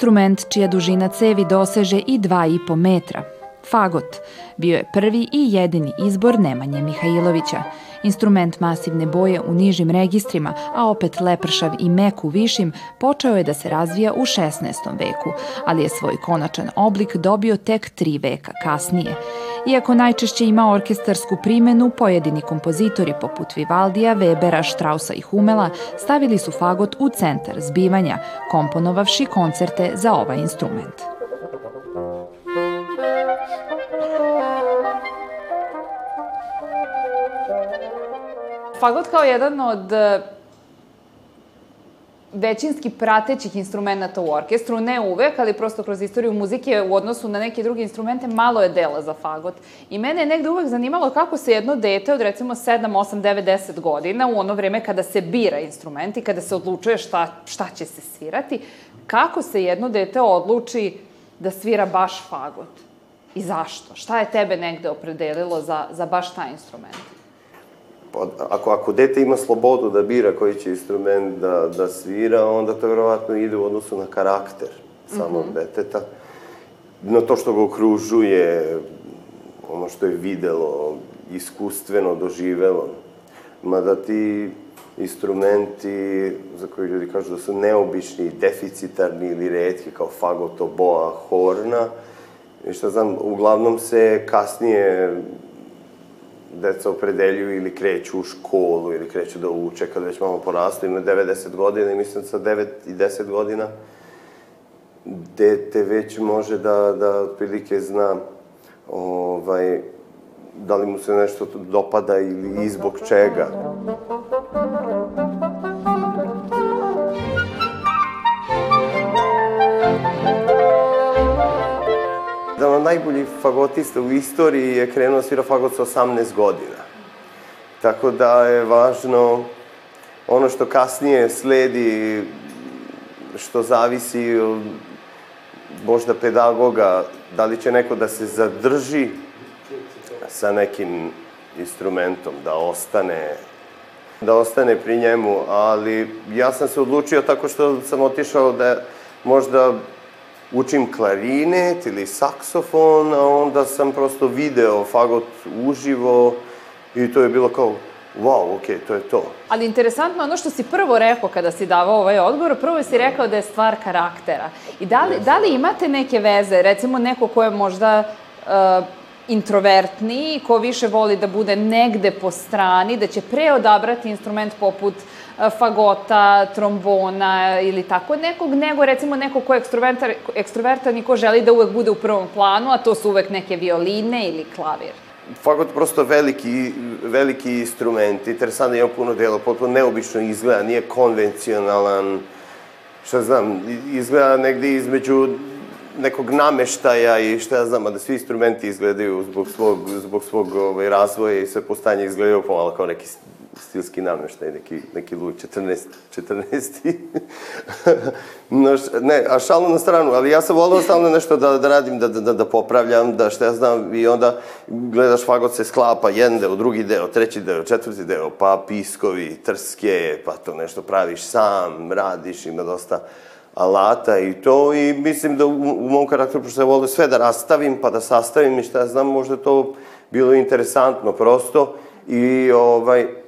Instrument čija dužina cevi doseže i 2,5 metra. Fagot bio je prvi i jedini izbor Nemanje Mihajlovića. Instrument masivne boje u nižim registrima, a opet lepršav i mek u višim, počeo je da se razvija u 16. veku, ali je svoj konačan oblik dobio tek tri veka kasnije. Iako najčešće ima orkestarsku primenu, pojedini kompozitori poput Vivaldija, Webera, Strausa i Humela stavili su fagot u centar zbivanja, komponovavši koncerte za ovaj instrument. Fagot kao jedan od većinski pratećih instrumenta u orkestru, ne uvek, ali prosto kroz istoriju muzike u odnosu na neke druge instrumente malo je dela za fagot. I mene je negde uvek zanimalo kako se jedno dete od recimo 7, 8, 9, 10 godina, u ono vreme kada se bira instrument i kada se odlučuje šta, šta će se svirati, kako se jedno dete odluči da svira baš fagot? I zašto? Šta je tebe negde opredelilo za, za baš taj instrument? Pa, ako, ako dete ima slobodu da bira koji će instrument da, da svira, onda to verovatno ide u odnosu na karakter samog mm -hmm. deteta. Na to što ga okružuje, ono što je videlo, iskustveno doživelo. Mada ti instrumenti za koje ljudi kažu da su neobični, deficitarni ili redki, kao fagot, oboa, horna, i šta znam, uglavnom se kasnije deca opredeljuju ili kreću u školu ili kreću da uče kad već malo porastu, ima 90 godina i mislim sa 9 i 10 godina dete već može da, da otprilike zna ovaj, da li mu se nešto dopada ili izbog čega. Najbolji fagotista u istoriji je krenuo svira fagot sa 18 godina. Tako da je važno ono što kasnije sledi, što zavisi od možda pedagoga, da li će neko da se zadrži sa nekim instrumentom, da ostane da ostane pri njemu, ali ja sam se odlučio tako što sam otišao da možda učim klarinet ili saksofon, a onda sam prosto video fagot uživo i to je bilo kao, wow, okay, to je to. Ali interesantno ono što si prvo rekao kada si davao ovaj odgovor, prvo si rekao da je stvar karaktera. I da li, da li imate neke veze, recimo neko ko je možda uh, introvertniji, ko više voli da bude negde po strani, da će pre odabrati instrument poput uh, fagota, trombona ili tako nekog, nego recimo neko ko je ekstrovertan, i ko želi da uvek bude u prvom planu, a to su uvek neke violine ili klavir. Fagot prosto veliki, veliki instrument, interesantno ima puno dela, potpuno neobično izgleda, nije konvencionalan, šta znam, izgleda negde između nekog nameštaja i šta ja znam, da svi instrumenti izgledaju zbog svog, zbog svog ovaj, razvoja i sve postanje izgledaju pomalo kao neki stilski nameštaj, neki, neki luj, 14, 14. no, ne, a šalno na stranu, ali ja sam volao stalno nešto da, da radim, da, da, da popravljam, da šta ja znam, i onda gledaš fagot se sklapa, jedan deo, drugi deo, treći deo, četvrti deo, pa piskovi, trske, pa to nešto praviš sam, radiš, ima dosta alata i to i mislim da u, u mom karakteru, pošto ja volim sve da rastavim, pa da sastavim i šta ja znam, možda to bilo interesantno prosto i ovaj,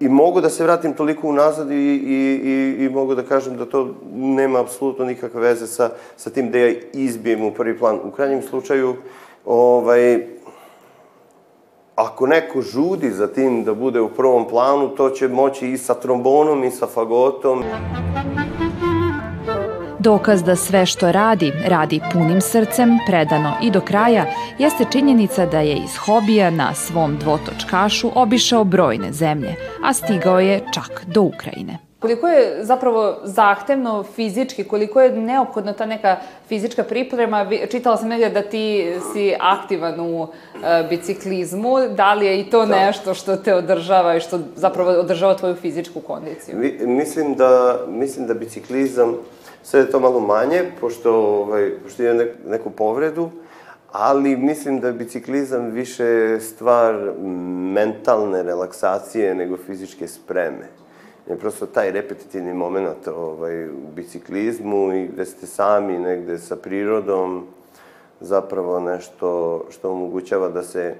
I mogu da se vratim toliko unazad i, i, i, i mogu da kažem da to nema apsolutno nikakve veze sa, sa tim da ja izbijem u prvi plan. U krajnjem slučaju, ovaj, ako neko žudi za tim da bude u prvom planu, to će moći i sa trombonom i sa fagotom. Dokaz da sve što radi, radi punim srcem, predano i do kraja, jeste činjenica da je iz hobija na svom dvotočkašu obišao brojne zemlje, a stigao je čak do Ukrajine. Koliko je zapravo zahtevno fizički, koliko je neophodna ta neka fizička priprema, čitala sam negde da ti si aktivan u uh, biciklizmu, da li je i to da. nešto što te održava i što zapravo održava tvoju fizičku kondiciju? Mislim da, mislim da biciklizam Sve je to malo manje, pošto, ovaj, pošto imam neku povredu, ali mislim da je biciklizam više stvar mentalne relaksacije nego fizičke spreme. je prosto taj repetitivni moment ovaj, u biciklizmu i gde ste sami negde sa prirodom, zapravo nešto što omogućava da se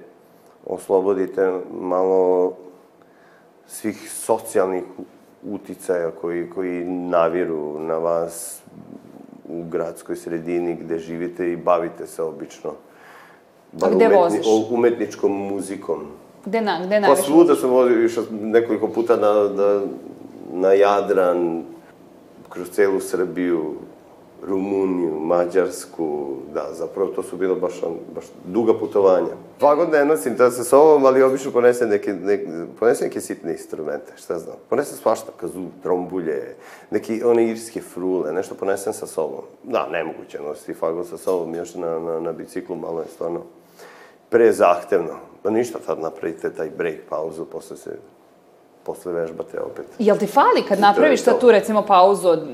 oslobodite malo svih socijalnih uticaja koji, koji naviru na vas u gradskoj sredini gde živite i bavite se obično A gde umetni, voziš? umetničkom muzikom. Gde, na, gde najviše Pa svuda sam vozio, išao nekoliko puta na, na, na Jadran, kroz celu Srbiju, Rumuniju, Mađarsku, da, zapravo to su bilo baš, baš duga putovanja. Fagot ne nosim to sa sobom, ali obično ponesem neke, neke, ponesem neke sitne instrumente, šta znam. Ponesem svašta, kazu, trombulje, neki, one irske frule, nešto ponesem sa sobom. Da, nemoguće nositi fagot sa sobom, još na, na, na biciklu malo je stvarno prezahtevno. Pa ništa, tad napravite taj break, pauzu, posle se posle vežbate opet. Jel ti fali kad napraviš sad tu recimo pauzu od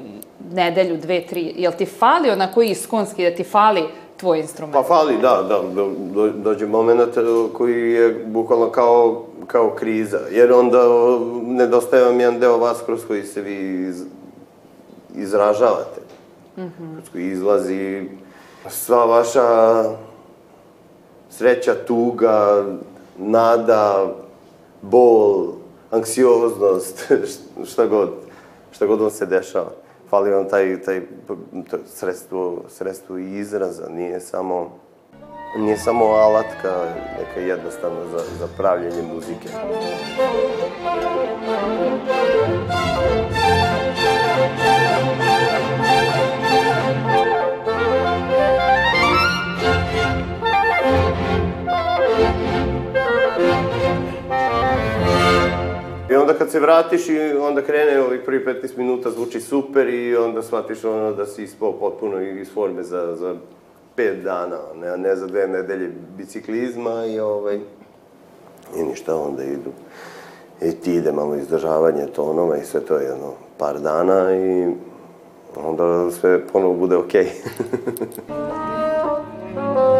nedelju, dve, tri, jel ti fali onako iskonski da ti fali tvoj instrument? Pa fali, da, da, do, do, dođe moment koji je bukvalno kao, kao kriza, jer onda nedostaje vam jedan deo vas kroz koji se vi iz, izražavate, mm -hmm. kroz koji izlazi sva vaša sreća, tuga, nada, bol, anksioznost, šta god, šta god vam se dešava. Fali vam taj, taj sredstvo, sredstvo i izraza, nije samo, nije samo alatka neka jednostavna za, za pravljenje muzike. I se vratiš i onda krene ovih prvi 15 minuta zvuči super i onda shvatiš ono da si ispao potpuno iz forme za, za pet dana, ne, ne za dve nedelje biciklizma i ovaj... I ništa, onda idu. I ti ide malo izdržavanje tonova i sve to je jedno par dana i onda sve ponovo bude okej. Okay.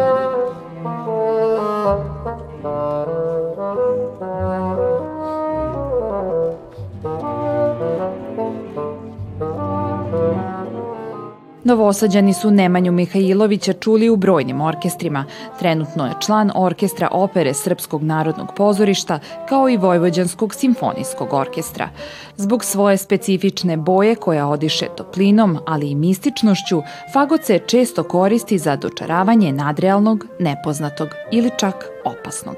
Novosađani su Nemanju Mihajlovića čuli u brojnim orkestrima. Trenutno je član orkestra opere Srpskog narodnog pozorišta kao i Vojvođanskog simfonijskog orkestra. Zbog svoje specifične boje koja odiše toplinom, ali i mističnošću, fagot se često koristi za dočaravanje nadrealnog, nepoznatog ili čak opasnog.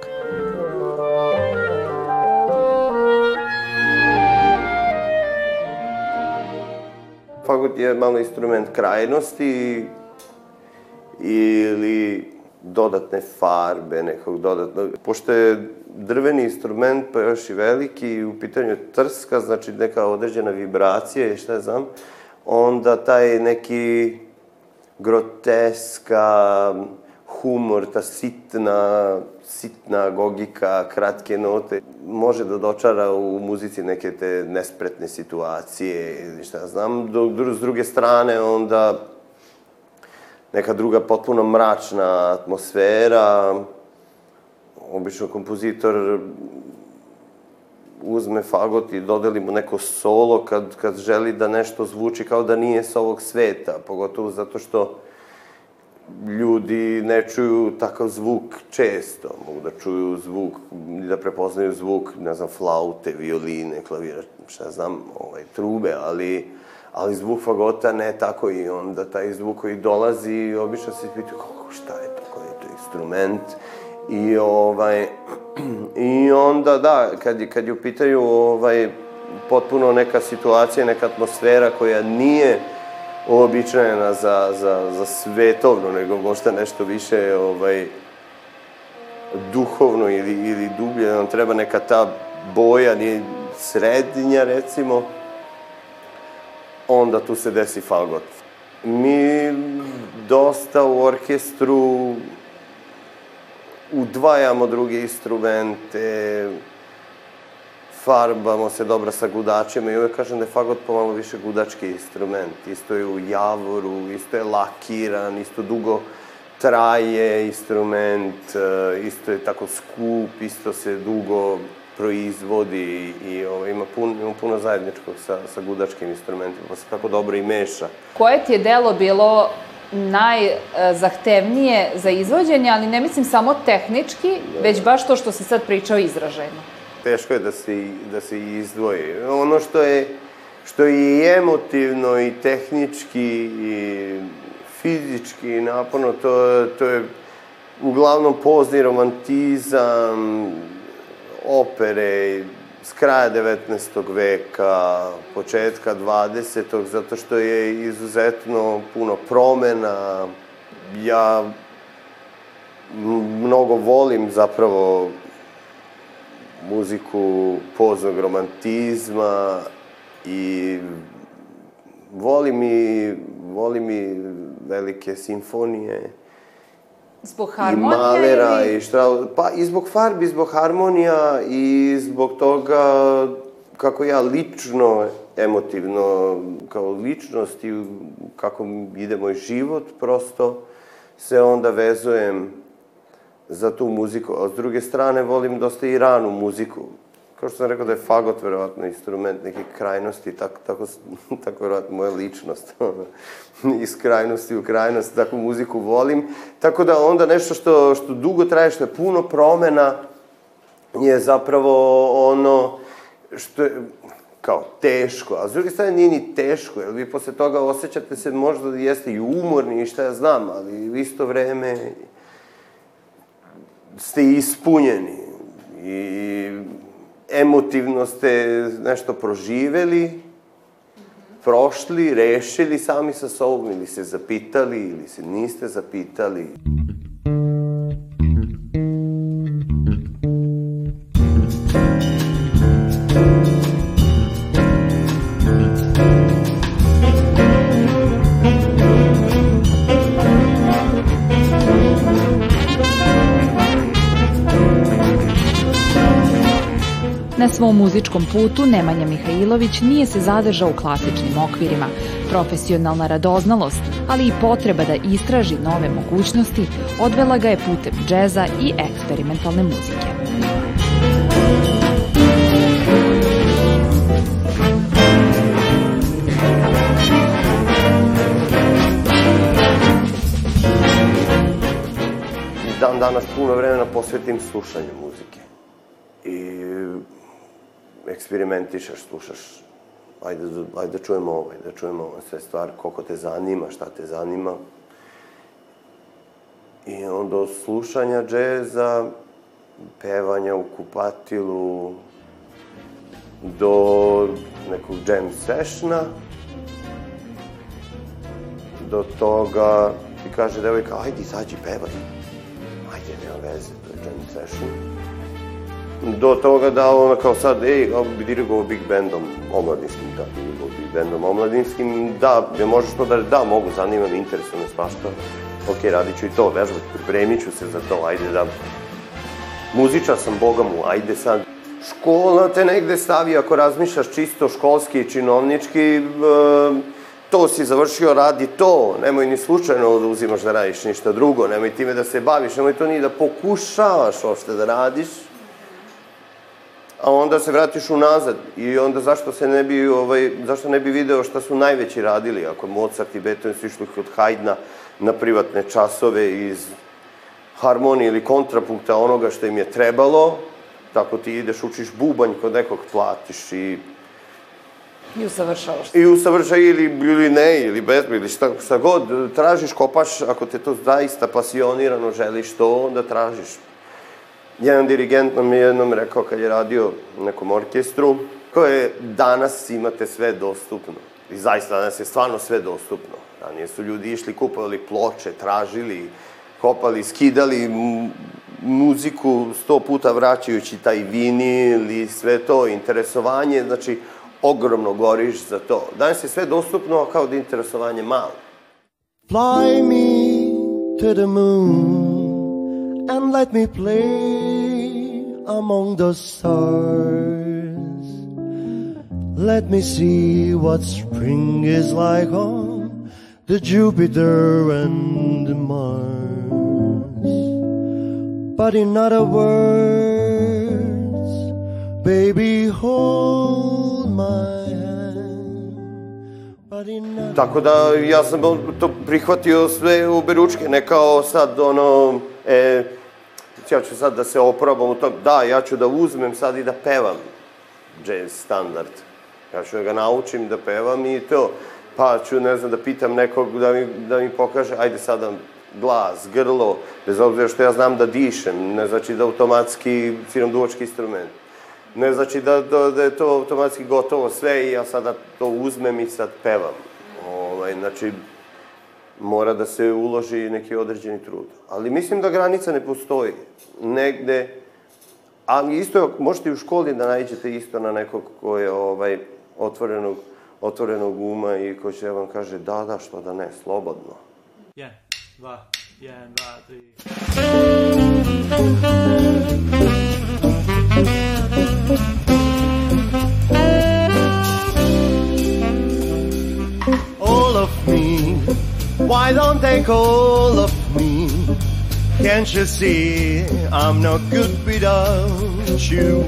Fagot je malo instrument krajnosti ili dodatne farbe, nekog dodatnog. Pošto je drveni instrument, pa još i veliki, u pitanju trska, znači neka određena vibracija i šta znam, onda taj neki groteska, humor, ta sitna, sitna gogika, kratke note, može da dočara u muzici neke te nespretne situacije ili šta znam. Do, s druge strane, onda neka druga potpuno mračna atmosfera. Obično kompozitor uzme fagot i dodeli mu neko solo kad, kad želi da nešto zvuči kao da nije sa ovog sveta, pogotovo zato što ljudi ne čuju takav zvuk često. Mogu da čuju zvuk, da prepoznaju zvuk, ne znam, flaute, violine, klavira, šta znam, ovaj, trube, ali, ali zvuk fagota ne tako i onda taj zvuk koji dolazi, obično se pita kako, šta je to, koji je to instrument. I, ovaj, I onda, da, kad, kad je u pitanju ovaj, potpuno neka situacija, neka atmosfera koja nije uobičajena za, za, za svetovno, nego možda nešto više ovaj, duhovno ili, ili dublje, nam treba neka ta boja, ni srednja recimo, onda tu se desi fagot. Mi dosta u orkestru udvajamo druge instrumente, farbamo se dobro sa gudačima i uvek kažem da je fagot pomalo više gudački instrument. Isto je u javoru, isto je lakiran, isto dugo traje instrument, e, isto je tako skup, isto se dugo proizvodi i ovaj, ima, pun, ima puno zajedničkog sa, sa gudačkim instrumentima, pa se tako dobro i meša. Koje ti je delo bilo najzahtevnije za izvođenje, ali ne mislim samo tehnički, da, već baš to što si sad pričao izražajno? Teško je da se, da se izdvoji. Ono što je, što je i emotivno i tehnički i fizički naporno, to, to je uglavnom pozni romantizam, opere s kraja 19. veka, početka 20. zato što je izuzetno puno promena. Ja mnogo volim zapravo muziku poznog romantizma i volim i, volim i velike simfonije. Zbog harmonije? I Malera ili... i šta, pa i zbog farbi, zbog harmonija i zbog toga kako ja lično, emotivno, kao ličnost i kako ide moj život, prosto se onda vezujem za tu muziku. A s druge strane, volim dosta i ranu muziku. Kao što sam rekao da je fagot verovatno instrument neke krajnosti, tako, tako, tako verovatno moja ličnost. Iz krajnosti u krajnost, takvu muziku volim. Tako da onda nešto što, što dugo traje, što je puno promena, je zapravo ono što je kao teško, a s druge strane nije ni teško, jer vi posle toga osjećate se možda da jeste i umorni i šta ja znam, ali u isto vreme ste ispunjeni i emotivno ste nešto proživeli, prošli, rešili sami sa sobom ili se zapitali ili se niste zapitali. Svom muzičkom putu Nemanja Mihajlović nije se zadržao u klasičnim okvirima. Profesionalna radoznalost, ali i potreba da istraži nove mogućnosti odvela ga je putem džeza i eksperimentalne muzike. Dan danas puno vremena posvetim slušanju muzike. Eksperimentišeš, slušaš, ajde, ajde da čujemo ovo, ajde da čujemo ovo, sve stvari, koliko te zanima, šta te zanima. I onda slušanja džeza, pevanja u kupatilu, do nekog jam sessiona, do toga ti kaže devojka, ajde izađi pevaj. Ajde, nema veze, to je jam session do toga da ona kao sad, ej, dirigovao Big Bandom omladinskim, da, dirigovao Big Bandom omladinskim, da, ne možeš to da, da, mogu, zanima me, interesuje me svašta, ok, radit ću i to, vežbat, pripremit ću se za to, ajde da, muzičar sam, boga mu, ajde sad, škola te negde stavi, ako razmišljaš čisto školski i činovnički, e, to si završio, radi to, nemoj ni slučajno da uzimaš da radiš ništa drugo, nemoj time da se baviš, nemoj to ni da pokušavaš uopšte da radiš, a onda se vratiš unazad. I onda zašto se ne bi, ovaj, zašto ne bi video šta su najveći radili, ako Mozart i Beethoven su išli kod Haydna na privatne časove iz harmonije ili kontrapunkta onoga što im je trebalo, tako ti ideš, učiš bubanj kod nekog platiš i I usavršavaš I usavršaj ili, ili ne, ili bez, ili šta, šta god, tražiš, kopaš, ako te to zaista pasionirano želiš to, onda tražiš Jedan dirigent nam je jednom rekao kad je radio nekom orkestru, koje danas imate sve dostupno. I zaista danas je stvarno sve dostupno. Ranije su ljudi išli, kupovali ploče, tražili, kopali, skidali muziku sto puta vraćajući taj vinil i sve to, interesovanje, znači ogromno goriš za to. Danas je sve dostupno kao da interesovanje malo. Fly me to the moon and let me play among the stars. Let me see what spring is like on the Jupiter and the Mars. But in other words, Baby, hold my hand. Tako da ja sam to prihvatio sve u beručke, ne kao sad ono, e, ja ću sad da se oprobam u tom, da, ja ću da uzmem sad i da pevam jazz standard. Ja ću da ga naučim da pevam i to. Pa ću, ne znam, da pitam nekog da mi, da mi pokaže, ajde sada glas, grlo, bez obzira što ja znam da dišem, ne znači da automatski sviram duvački instrument. Ne znači da, da, da je to automatski gotovo sve i ja sada to uzmem i sad pevam. Ovaj, znači, mora da se uloži neki određeni trud. Ali mislim da granica ne postoji. Negde, ali isto, možete i u školi da nađete isto na nekog ko je ovaj, otvorenog, otvorenog uma i ko će vam kaže da, da, što da ne, slobodno. Yeah dva, jedan, dva, tri. Why don't they call of me? Can't you see I'm no good without you?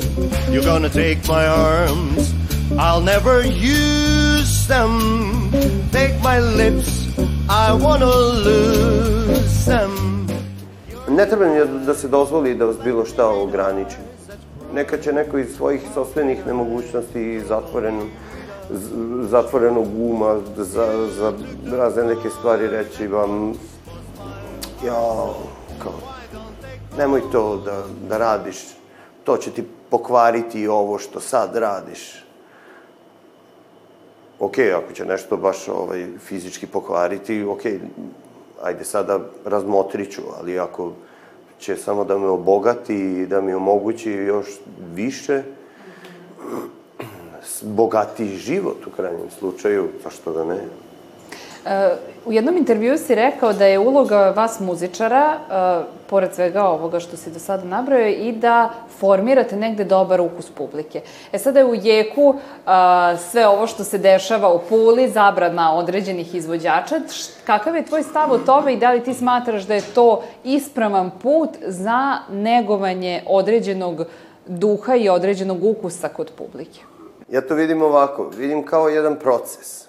You're gonna take my arms, I'll never use them. Take my lips, I wanna lose them. Ne treba mi da se dozvoli da vas bilo šta ograniči. Neka će neko iz svojih sobstvenih nemogućnosti i zatvoren, zatvorenog uma za, za razne neke stvari reći vam ja, kao, nemoj to da, da radiš, to će ti pokvariti ovo što sad radiš. Ok, ako će nešto baš ovaj, fizički pokvariti, ok, ajde sada razmotrit ću, ali ako će samo da me obogati i da mi omogući još više, bogati život u krajnjem slučaju, zašto da ne? U jednom intervju si rekao da je uloga vas muzičara, uh, pored svega ovoga što si do sada nabrao, i da formirate negde dobar ukus publike. E sada je u jeku uh, sve ovo što se dešava u Puli, zabrana određenih izvođača. Kakav je tvoj stav o tome i da li ti smatraš da je to ispravan put za negovanje određenog duha i određenog ukusa kod publike? Ja to vidim ovako, vidim kao jedan proces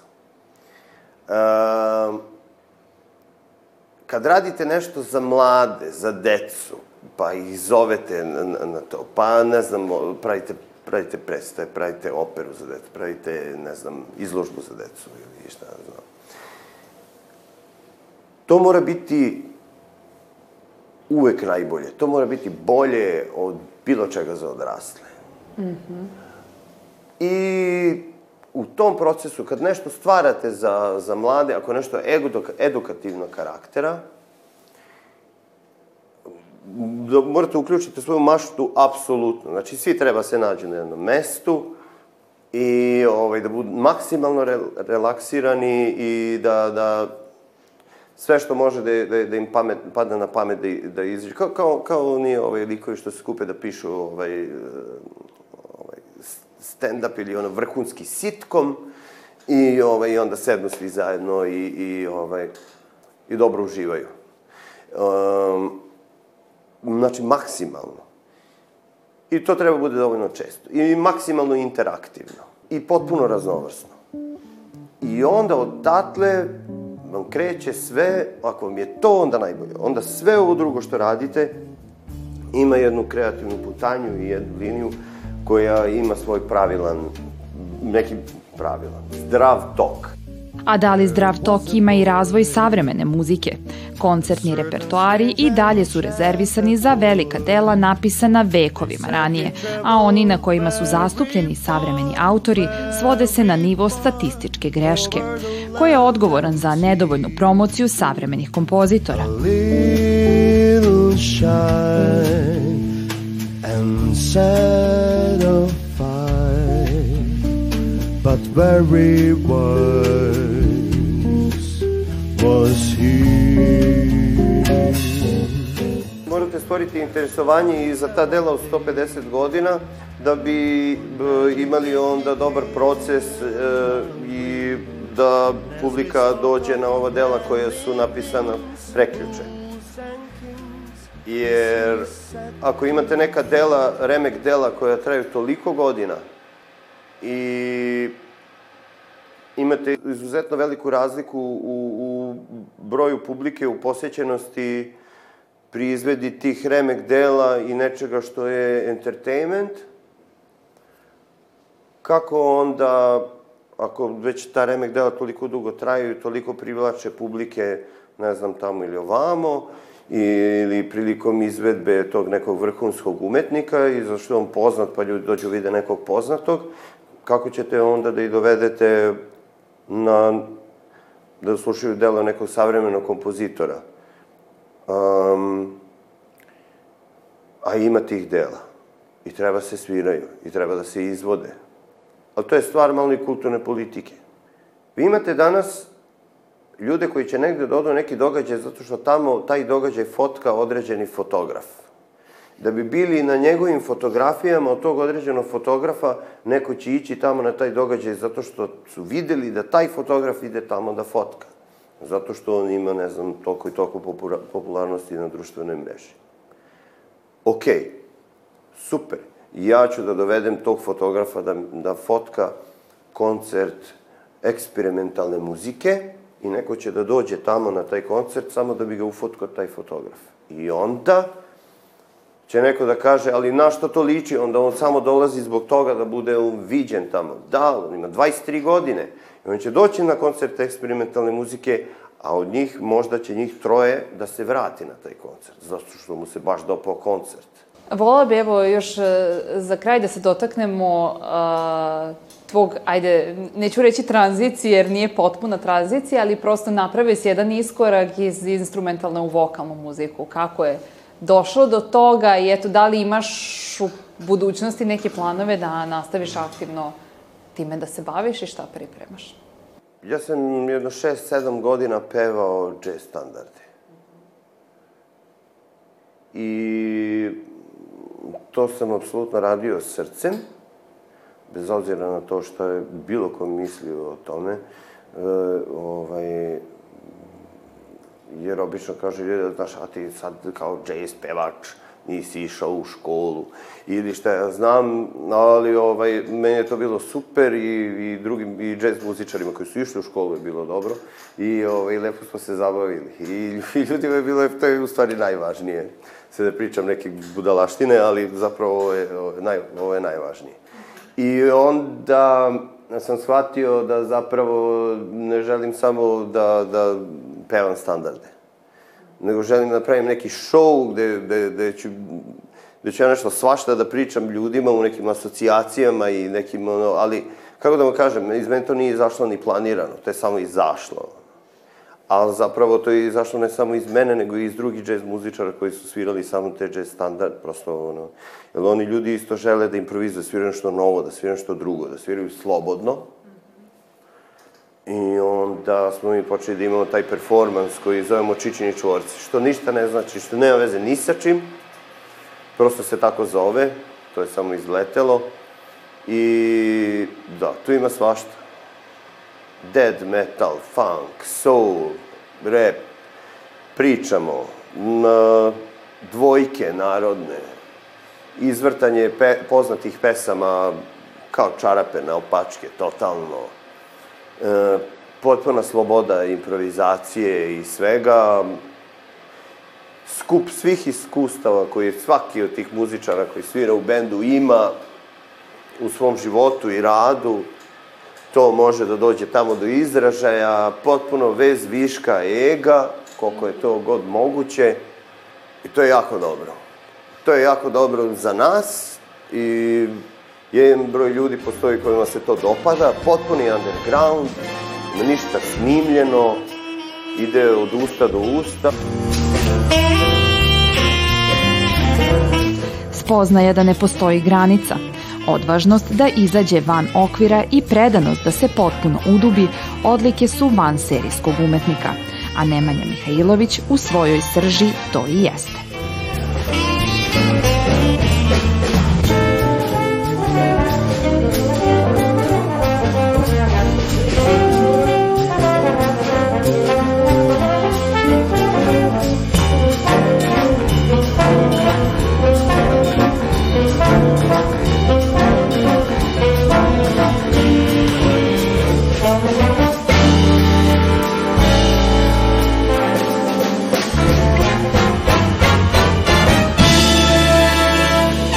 kad radite nešto za mlade, za decu, pa ih zovete na, na to, pa ne znam, pravite, pravite predstave, pravite operu za decu, pravite, ne znam, izložbu za decu ili šta ne znam. To mora biti uvek najbolje. To mora biti bolje od bilo čega za odrasle. Mm -hmm. I u tom procesu, kad nešto stvarate za, za mlade, ako nešto je edukativnog karaktera, da morate uključiti svoju maštu apsolutno. Znači, svi treba se nađu na jednom mestu i ovaj, da budu maksimalno re, relaksirani i da, da sve što može da, da, da im pamet, padne na pamet da, da izađe. Kao, kao, kao oni ovaj, likovi što se skupe da pišu ovaj, stand-up ili ono vrhunski sitkom i ovaj, onda sednu svi zajedno i, i, ovaj, i dobro uživaju. Um, znači, maksimalno. I to treba bude dovoljno često. I maksimalno interaktivno. I potpuno raznovrsno. I onda odatle vam kreće sve, ako vam je to onda najbolje, onda sve ovo drugo što radite ima jednu kreativnu putanju i jednu liniju koja ima svoj pravilan, neki pravilan, zdrav tok. A da li zdrav tok ima i razvoj savremene muzike? Koncertni repertoari i dalje su rezervisani za velika dela napisana vekovima ranije, a oni na kojima su zastupljeni savremeni autori svode se na nivo statističke greške. Ko je odgovoran za nedovoljnu promociju savremenih kompozitora? A little shy and set but very wise was he. Morate stvoriti interesovanje i za ta dela od 150 godina da bi imali onda dobar proces e, i da publika dođe na ova dela koja su napisana preključe. Jer ako imate neka dela, remek dela koja traju toliko godina i imate izuzetno veliku razliku u, u broju publike, u posjećenosti pri izvedi tih remek dela i nečega što je entertainment, kako onda, ako već ta remek dela toliko dugo traju i toliko privlače publike, ne znam, tamo ili ovamo, ili prilikom izvedbe tog nekog vrhunskog umetnika i zašto je on poznat pa ljudi dođu vide nekog poznatog, kako ćete onda da ih dovedete na, da slušaju delo nekog savremenog kompozitora. Um, a ima tih dela. I treba se sviraju, i treba da se izvode. Ali to je stvar malo i kulturne politike. Vi imate danas ljude koji će negde da odu neki događaj zato što tamo taj događaj fotka određeni fotograf. Da bi bili na njegovim fotografijama od tog određenog fotografa, neko će ići tamo na taj događaj zato što su videli da taj fotograf ide tamo da fotka. Zato što on ima, ne znam, toliko i toliko popularnosti na društvenoj mreži. Okay, super. Ja ću da dovedem tog fotografa da, da fotka koncert eksperimentalne muzike, i neko će da dođe tamo na taj koncert samo da bi ga ufotkao taj fotograf. I onda će neko da kaže, ali na što to liči? Onda on samo dolazi zbog toga da bude viđen tamo. Da, on ima 23 godine. I on će doći na koncert eksperimentalne muzike, a od njih možda će njih troje da se vrati na taj koncert, zato što mu se baš dopao koncert. Vola bi, evo, još e, za kraj da se dotaknemo uh, tvog, ajde, neću reći tranzicije, jer nije potpuna tranzicija, ali prosto napravio si jedan iskorak iz instrumentalne u vokalnu muziku. Kako je došlo do toga i eto, da li imaš u budućnosti neke planove da nastaviš aktivno time da se baviš i šta pripremaš? Ja sam jedno 6-7 godina pevao jazz standarde. I to sam apsolutno radio srcem bez obzira na to što je bilo ko mislio o tome, e, ovaj, jer obično kaže ljudi, znaš, a ti sad kao jazz pevač, nisi išao u školu ili šta ja znam, ali ovaj, meni je to bilo super i, i drugim i džez muzičarima koji su išli u školu je bilo dobro i ovaj, lepo smo se zabavili i, i ljudima je bilo, to je u stvari najvažnije. Sve da pričam neke budalaštine, ali zapravo ovo je, ovo je, naj, ovo je najvažnije. I onda sam shvatio da zapravo ne želim samo da, da pevam standarde, nego želim da pravim neki show gde, gde, gde ću gde ću ja nešto svašta da pričam ljudima u nekim asocijacijama i nekim ono, ali kako da vam kažem, iz mene to nije izašlo ni planirano, to je samo izašlo ali zapravo to je izašlo ne samo iz mene, nego i iz drugih džez muzičara koji su svirali samo te džez standard, prosto ono, jer oni ljudi isto žele da improvizuju, da sviraju nešto novo, da sviraju nešto drugo, da sviraju slobodno. I onda smo mi počeli da imamo taj performans koji zovemo Čičini čvorci, što ništa ne znači, što nema veze ni sa čim, prosto se tako zove, to je samo izletelo. I da, tu ima svašta dead metal, funk, soul, rap, pričamo, na dvojke narodne, izvrtanje pe, poznatih pesama kao čarape na opačke, totalno. E, potpuna sloboda improvizacije i svega. Skup svih iskustava koje svaki od tih muzičara koji svira u bendu ima u svom životu i radu to može da dođe tamo do izražaja, potpuno bez viška ega, koliko je to god moguće, i to je jako dobro. To je jako dobro za nas i jedan broj ljudi postoji kojima se to dopada, potpuni underground, ništa snimljeno, ide od usta do usta. Spoznaja da ne postoji granica – Odvažnost da izađe van okvira i predanost da se potpuno udubi odlike su van serijskog umetnika, a Nemanja Mihajlović u svojoj srži to i jeste.